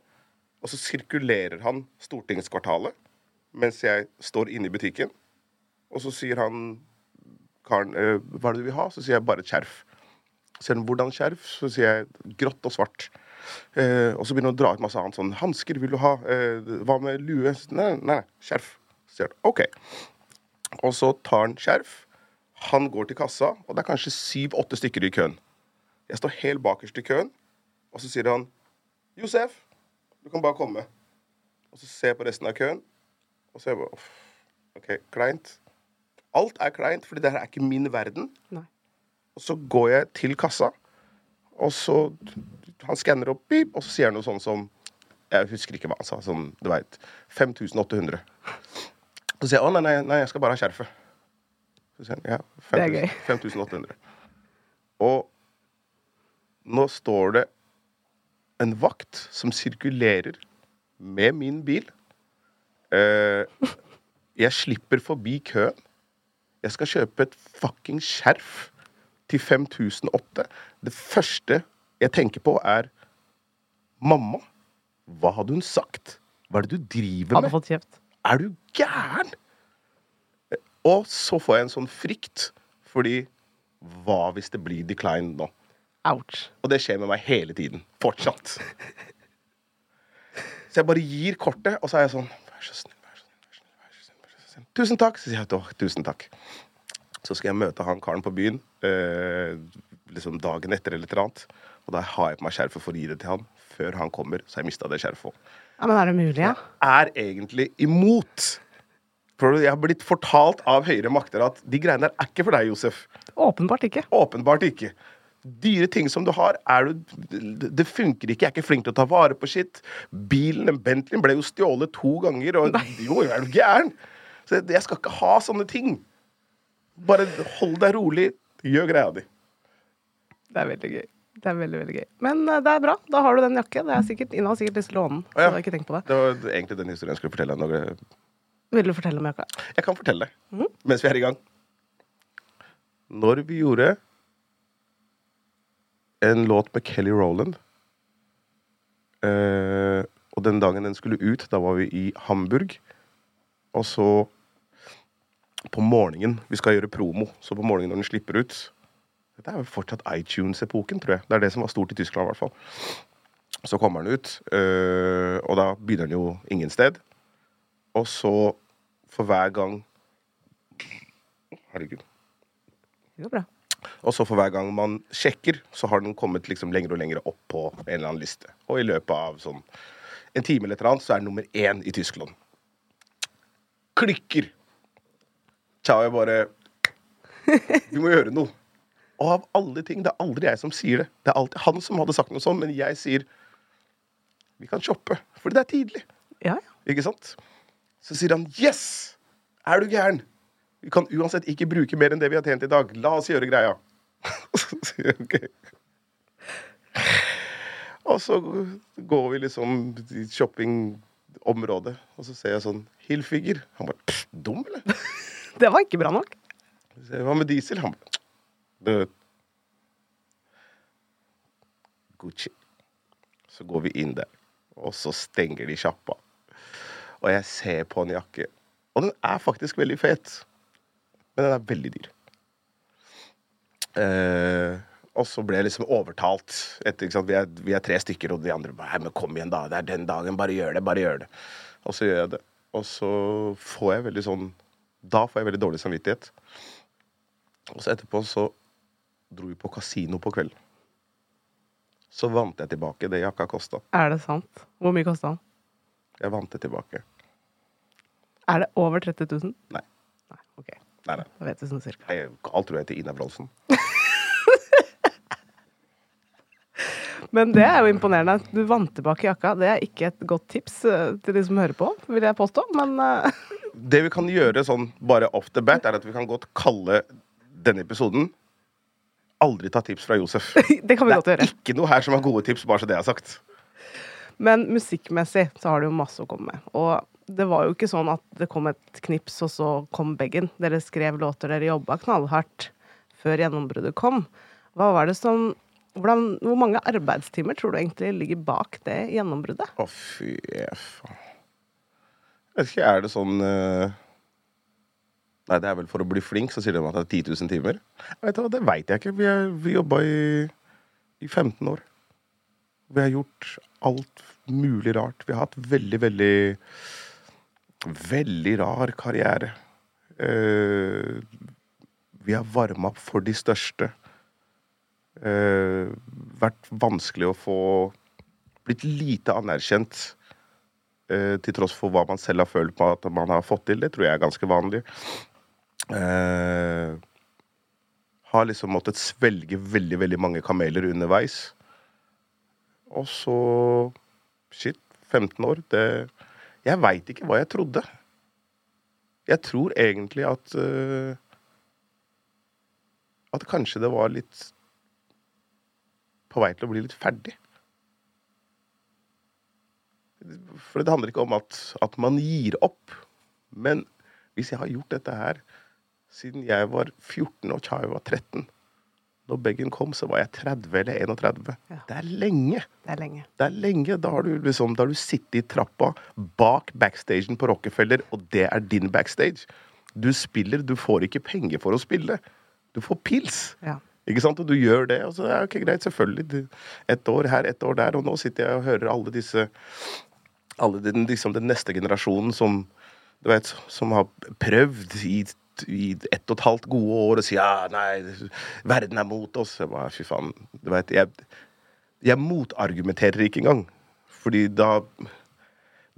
og så sirkulerer han Stortingskvartalet mens jeg står inne i butikken. Og så sier han karen «Eh, hva er det du vil ha? Så sier jeg bare skjerf. Sier han hvordan skjerf? Så sier jeg grått og svart. Eh, og så begynner han å dra ut masse annet sånn hansker vil du ha? Eh, hva med lue? Nei, nei, skjerf. Så sier han OK. Og så tar han skjerf. Han går til kassa, og det er kanskje syv-åtte stykker i køen. Jeg står helt bakerst i køen, og så sier han Josef, du kan bare komme. Og så ser jeg på resten av køen, og så er jeg bare "Uff, OK, kleint. Alt er kleint, fordi det her er ikke min verden. Nei. Og så går jeg til kassa, og så Han skanner opp, pip, og så sier han noe sånn som Jeg husker ikke hva han sa. Sånn, du veit 5800. Så sier jeg å nei, nei, nei, jeg skal bare ha skjerfet. Ja, Det er gøy. 5800. Og nå står det en vakt som sirkulerer med min bil. Eh, jeg slipper forbi køen. Jeg skal kjøpe et fucking skjerf til 5008. Det første jeg tenker på, er Mamma, hva hadde hun sagt? Hva er det du driver med? Er du gæren? Og så får jeg en sånn frykt, fordi hva hvis det blir decline nå? Ouch. Og det skjer med meg hele tiden. Fortsatt. Så jeg bare gir kortet, og så er jeg sånn Vær så snill, vær så snill, vær så snill. Vær så snill, vær så snill. Tusen takk. Så sier jeg «Åh, tusen takk. Så skal jeg møte han karen på byen eh, liksom dagen etter eller et eller annet. Og da har jeg på meg skjerfet for å gi det til han. Før han kommer, så har jeg mista det skjerfet òg. Ja, men er det mulig, ja? Er egentlig imot. Jeg har blitt fortalt av høyere makter at de greiene der er ikke for deg, Josef. Åpenbart ikke. Åpenbart ikke. Dyre ting som du har, er du, det- funker ikke. Jeg er ikke flink til å ta vare på skitt. Bilen, Bentleyen, ble jo stjålet to ganger. Og, jo, er du gæren? Så jeg, skal ikke ha sånne ting. Bare hold deg rolig. Gjør greia di. Det er veldig gøy. Det er veldig, veldig gøy. Men eh, det er bra. Da har du den jakken. Det er sikkert, Ina har sikkert lyst til å låne den. Så ja. jeg har ikke tenkt på det. Det var egentlig den historien jeg skulle fortelle. deg Vil du fortelle om jakka? jeg kan fortelle det mens vi er i gang. Når vi gjorde en låt med Kelly Rowland eh, Og den dagen den skulle ut, da var vi i Hamburg. Og så på morgenen Vi skal gjøre promo, så på morgenen når den slipper ut Dette er jo fortsatt iTunes-epoken, tror jeg. Det er det som var stort i Tyskland, i hvert fall. Så kommer den ut, øh, og da begynner den jo ingen sted. Og så, for hver gang Herregud. Det går bra. Og så for hver gang man sjekker, så har den kommet liksom lenger og lenger opp på en eller annen liste. Og i løpet av sånn en time eller et eller annet, så er den nummer én i Tyskland. Klikker! Jeg bare Vi må gjøre noe. Og av alle ting, det er aldri jeg som sier det. Det er alltid han som hadde sagt noe sånn, men jeg sier Vi kan shoppe, for det er tidlig. Ja, ja. Ikke sant? Så sier han yes! Er du gæren? Vi kan uansett ikke bruke mer enn det vi har tjent i dag. La oss gjøre greia. Så sier jeg ok. Og så går vi liksom i shoppingområdet, og så ser jeg sånn Hilfiger. Han bare Dum, eller? Det var ikke bra nok. Hva med diesel? Han bare Død. Gucci. Så går vi inn der, og så stenger de sjappa. Og jeg ser på en jakke. Og den er faktisk veldig fet. Men den er veldig dyr. Eh, og så ble jeg liksom overtalt. Etter? Vi, er, vi er tre stykker, og de andre bare men kom igjen, da. Det er den dagen. Bare gjør det. Bare gjør det. Og så gjør jeg det. Og så får jeg veldig sånn Da får jeg veldig dårlig samvittighet. Og så etterpå så dro vi på kasino på kvelden. Så vant jeg tilbake det jakka kosta. Er det sant? Hvor mye kosta den? Jeg vant det tilbake. Er det over 30 000? Nei. Nei, ok. Nei, nei. Da vet du sånn cirka. Jeg, alt tror jeg til Ina Bronsen. Men det er jo imponerende. Du vant tilbake jakka. Det er ikke et godt tips eh, til de som hører på, vil jeg påstå. Men eh, Det vi kan gjøre sånn bare off the bat, er at vi kan godt kalle denne episoden Aldri ta tips fra Josef. det kan vi Det godt er ikke noe her som har gode tips, bare så det er sagt. Men musikkmessig så har det jo masse å komme med. Og det var jo ikke sånn at det kom et knips, og så kom beggen. Dere skrev låter, dere jobba knallhardt før gjennombruddet kom. Hva var det som hvordan, Hvor mange arbeidstimer tror du egentlig ligger bak det gjennombruddet? Å, fy faen. Jeg vet ikke, er det sånn uh... Nei, det er vel for å bli flink, så sier de at det er 10 000 timer. Vet du Det veit jeg ikke. Vi, er, vi jobba i, i 15 år. Vi har gjort alt mulig rart. Vi har hatt veldig, veldig Veldig rar karriere. Uh, vi har varma opp for de største. Uh, vært vanskelig å få Blitt lite anerkjent. Uh, til tross for hva man selv har følt på at man har fått til. Det tror jeg er ganske vanlig. Uh, har liksom måttet svelge veldig, veldig mange kameler underveis. Og så Shit, 15 år. Det Jeg veit ikke hva jeg trodde. Jeg tror egentlig at uh, At kanskje det var litt På vei til å bli litt ferdig. For det handler ikke om at, at man gir opp. Men hvis jeg har gjort dette her siden jeg var 14 og Chai var 13 Når bagen kom, så var jeg 30 eller 31. Ja. Det er lenge. Det er lenge. Det er lenge. Da har du liksom Da har du sittet i trappa bak backstagen på Rockefeller, og det er din backstage. Du spiller, du får ikke penger for å spille. Du får pils. Ja. Ikke sant? Og du gjør det. Og så er det ikke greit, selvfølgelig. Ett år her, ett år der. Og nå sitter jeg og hører alle disse alle den, liksom den neste generasjonen som du vet, som har prøvd i, i ett og et halvt gode år og si ja, nei, verden er mot oss. Jeg bare, fy faen. Du vet, jeg, jeg motargumenterer ikke engang. Fordi da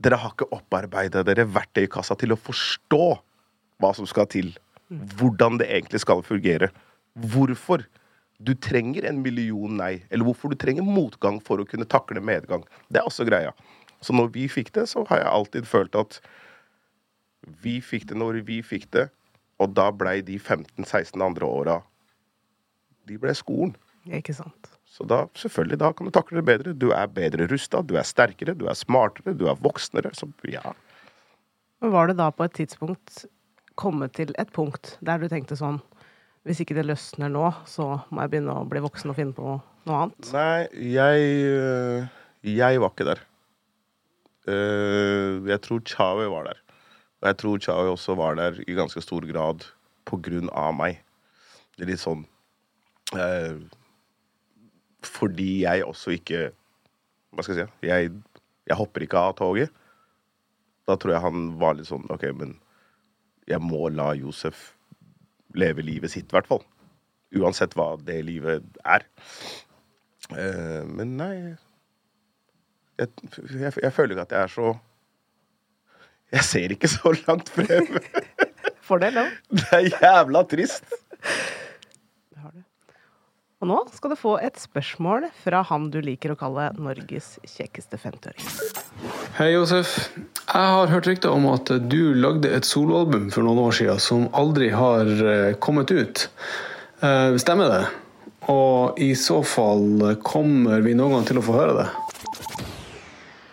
Dere har ikke opparbeida dere verktøykassa til å forstå hva som skal til. Hvordan det egentlig skal fungere. Hvorfor du trenger en million nei, eller hvorfor du trenger motgang for å kunne takle medgang. Det er også greia. Så når vi fikk det, så har jeg alltid følt at vi fikk det når vi fikk det, og da blei de 15-16 andre åra De ble skolen. Ikke sant. Så da, selvfølgelig, da kan du takle det bedre. Du er bedre rusta, du er sterkere, du er smartere, du er voksnere. Så ja. Men var det da på et tidspunkt kommet til et punkt der du tenkte sånn Hvis ikke det løsner nå, så må jeg begynne å bli voksen og finne på noe annet? Nei, jeg øh, Jeg var ikke der. Eh, jeg tror Chawi var der. Og jeg tror Chai også var der i ganske stor grad på grunn av meg. Det er litt sånn eh, Fordi jeg også ikke Hva skal jeg si? Jeg, jeg hopper ikke av toget. Da tror jeg han var litt sånn OK, men jeg må la Josef leve livet sitt, i hvert fall. Uansett hva det livet er. Eh, men nei jeg, jeg, jeg føler ikke at jeg er så Jeg ser ikke så langt frem. Fordel, det òg. Det er jævla trist. Det har du. Og nå skal du få et spørsmål fra han du liker å kalle Norges kjekkeste 50-åring. Hei, Josef. Jeg har hørt rykter om at du lagde et soloalbum for noen år siden som aldri har eh, kommet ut. Eh, Stemmer det? Og i så fall, kommer vi noen gang til å få høre det?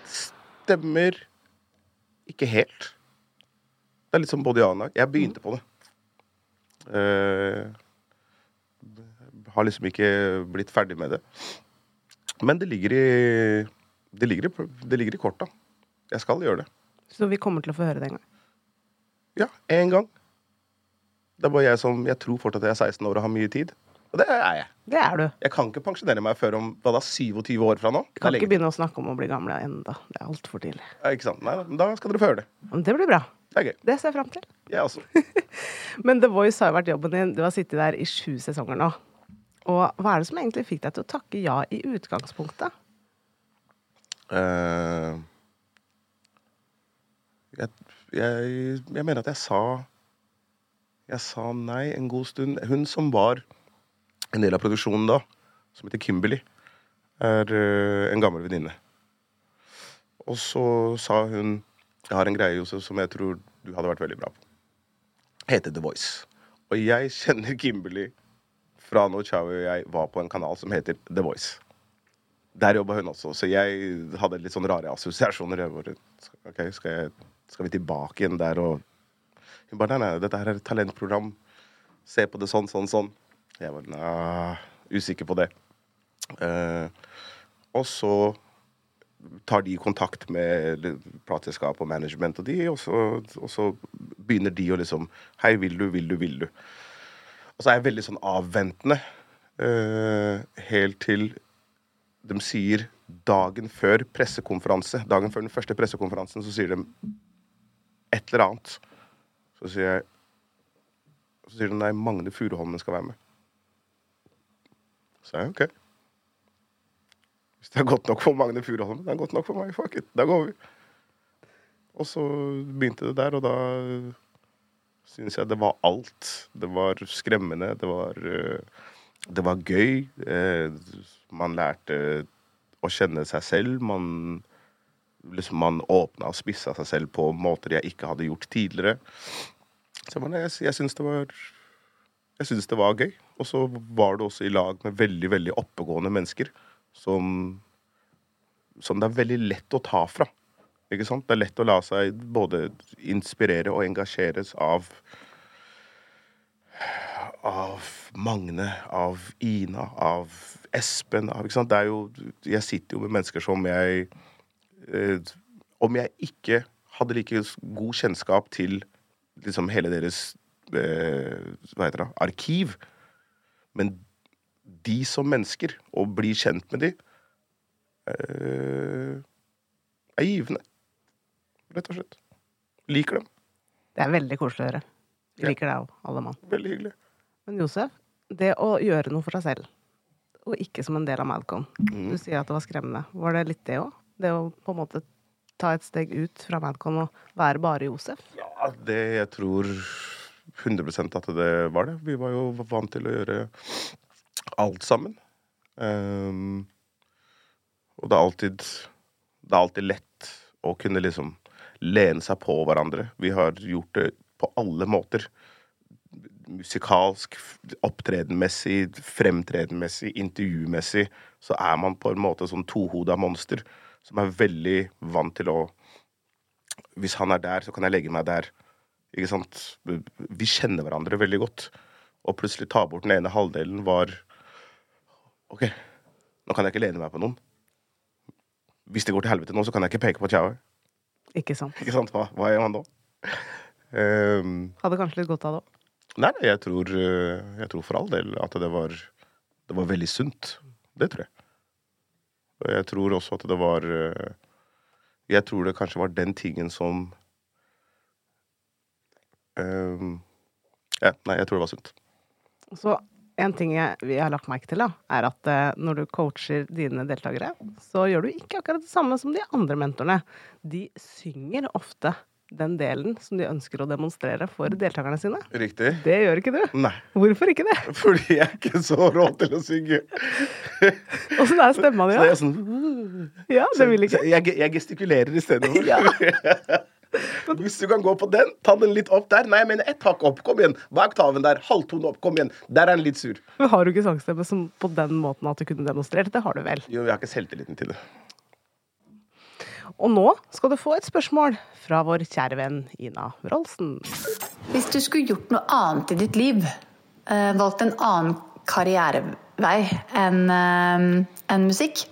Stemmer ikke helt. Det er litt som nei. Jeg begynte på det. Uh, har liksom ikke blitt ferdig med det. Men det ligger i Det ligger i, det ligger i korta. Jeg skal gjøre det. Så vi kommer til å få høre det en gang. Ja, én gang. Det er bare jeg som Jeg tror fortsatt at jeg er 16 år og har mye tid. Og det er jeg. Det er du. Jeg kan ikke pensjonere meg før om hva da, 27 år fra nå. Er Kan ikke begynne å snakke om å bli gamle enda. Det er altfor tidlig. Ja, ikke sant? Nei, da skal dere få høre det. Men det blir bra. Det er gøy. Det ser jeg fram til. Jeg også. Men The Voice har jo vært jobben din. Du har sittet der i sju sesonger nå. Og hva er det som egentlig fikk deg til å takke ja i utgangspunktet? Uh, jeg, jeg, jeg mener at jeg sa Jeg sa nei en god stund. Hun som var en del av produksjonen da, som heter Kimberley, er eh, en gammel venninne. Og så sa hun Jeg har en greie, Josef, som jeg tror du hadde vært veldig bra på. Heter The Voice. Og jeg kjenner Kimberley fra når Chow og jeg var på en kanal som heter The Voice. Der jobba hun også, så jeg hadde litt sånn rare assosiasjoner. Ok, skal, jeg, skal vi tilbake igjen der og Hun bare nei, nei, dette her er et talentprogram. Se på det sånn, sånn, sånn. Jeg var usikker på det. Uh, og så tar de kontakt med plateselskap og management, og de, og så, og så begynner de å liksom Hei, vil du, vil du, vil du? Og så er jeg veldig sånn avventende. uh, helt til de sier dagen før pressekonferanse Dagen før den første pressekonferansen så sier de et eller annet. Så sier jeg Så sier de nei, Magne Furuholmen skal være med. Så jeg OK. Hvis det er godt nok for Magne Furuholmen, det er godt nok for meg. Fuck it. Da går vi. Og så begynte det der, og da syns jeg det var alt. Det var skremmende, det var eh, Det var gøy. Eh, Man lærte å kjenne seg selv. Man liksom man åpna og spissa seg selv på måter jeg ikke hadde gjort tidligere. Så jeg, jeg syns det var Jeg syns det var gøy. Og så var det også i lag med veldig, veldig oppegående mennesker som Som det er veldig lett å ta fra. Ikke sant? Det er lett å la seg både inspirere og engasjeres av av Magne, av Ina, av Espen av, ikke sant? Det er jo, Jeg sitter jo med mennesker som jeg eh, Om jeg ikke hadde like god kjennskap til liksom hele deres eh, hva heter det, arkiv, men de som mennesker, og bli kjent med de, eh, er givende. Rett og slett. Liker dem. Det er veldig koselig å høre. Vi Ja. liker deg òg, alle mann. Veldig hyggelig. Men Josef, det å gjøre noe for seg selv, og ikke som en del av Malcolm Mm. Du sier at det var skremmende. Var det litt det òg? Det å på en måte ta et steg ut fra Malcolm og være bare Josef? Ja, det jeg tror 100 at det var det. Vi var jo vant til å gjøre alt sammen. Um, og det er alltid Det er alltid lett å kunne liksom lene seg på hverandre. Vi har gjort det på alle måter. Musikalsk, opptredenmessig, fremtredenmessig, intervjumessig. Så er man på en måte sånn tohoda monster som er veldig vant til å Hvis han er der, så kan jeg legge meg der. Ikke sant? Vi kjenner hverandre veldig godt. Og plutselig ta bort den ene halvdelen var OK, nå kan jeg ikke lene meg på noen. Hvis det går til helvete nå, så kan jeg ikke peke på Tjaue. Ikke sant? Ikke sant? Hva, hva gjør man da? um, Hadde kanskje litt godt av det òg. nei, jeg tror, eh, jeg tror for all del at det var, det var veldig sunt. Det tror jeg. Og jeg tror også at det var eh, Jeg tror det kanskje var den tingen som Ja, nei, jeg tror det var sunt. Så en ting jeg, vi har lagt merke til, da, er at eh, når du coacher dine deltakere, så gjør du ikke akkurat det samme som de andre mentorene. De synger ofte den delen som de ønsker å demonstrere for deltakerne sine. Riktig? Det gjør ikke du. Nei. Hvorfor ikke det? Fordi jeg er ikke så rå til å synge. Åssen er stemma di, Så jeg da? er sånn Ja, det vil ikke. Så Jeg, jeg gestikulerer istedenfor. Ja. Hvis du kan gå på den, ta den litt opp der. Nei, jeg mener ett hakk opp. Kom igjen. Bak taven der? Halvtone opp. Kom igjen. Der er den litt sur. Men har du ikke sangstemme som på den måten at du kunne demonstrert? Det har du vel. Jo, vi har ikke selvtilliten til det. Og nå skal du få et spørsmål fra vår kjære venn Ina Wroldsen. Hvis du skulle gjort noe annet i ditt liv, eh, valgt en annen karrierevei enn en enn musikk,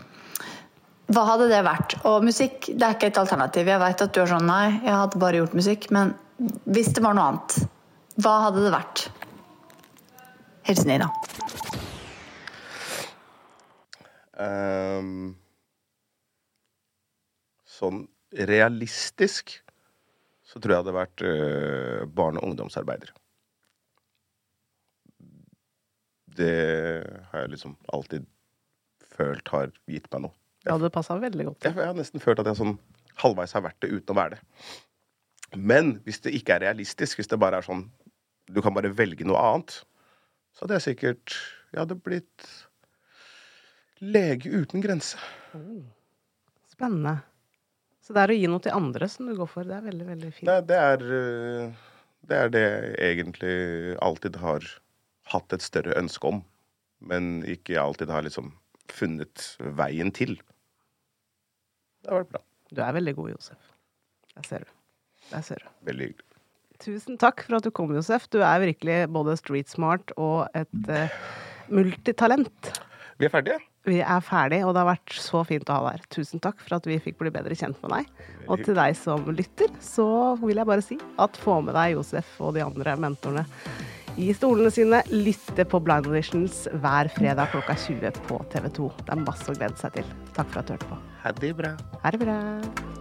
hva hadde det vært? Og musikk det er ikke et alternativ. Jeg vet at du er sånn nei, jeg hadde bare gjort musikk. Men hvis det var noe annet, hva hadde det vært? Hilsen Ina. Um, sånn realistisk så tror jeg det hadde vært uh, barne- og ungdomsarbeider. Det har jeg liksom alltid følt har gitt meg noe. Det hadde passa veldig godt. Jeg, jeg har nesten følt at jeg sånn halvveis har vært det uten å være det. Men hvis det ikke er realistisk, hvis det bare er sånn du kan bare velge noe annet, så hadde jeg sikkert Jeg hadde blitt lege uten grense. Spennende. Så det er å gi noe til andre som du går for. Det er veldig, veldig fint. Det, det, er, øh, det er det jeg egentlig alltid har hatt et større ønske om, men ikke alltid har liksom funnet veien til. Det har vært bra. Du er veldig god, Josef. Der ser du. Der ser du. Veldig hyggelig. Tusen takk for at du kom, Josef. Du er virkelig både street smart og et uh, multitalent. Vi er ferdige. Vi er ferdige, og det har vært så fint å ha deg her. Tusen takk for at vi fikk bli bedre kjent med deg. Og til deg som lytter, så vil jeg bare si at få med deg Josef og de andre mentorene i stolene sine. Lytte på Blind Auditions hver fredag klokka 20 på TV 2. Det er masse å glede seg til. Takk for at du hørte på. Ha det bra. Ha det bra.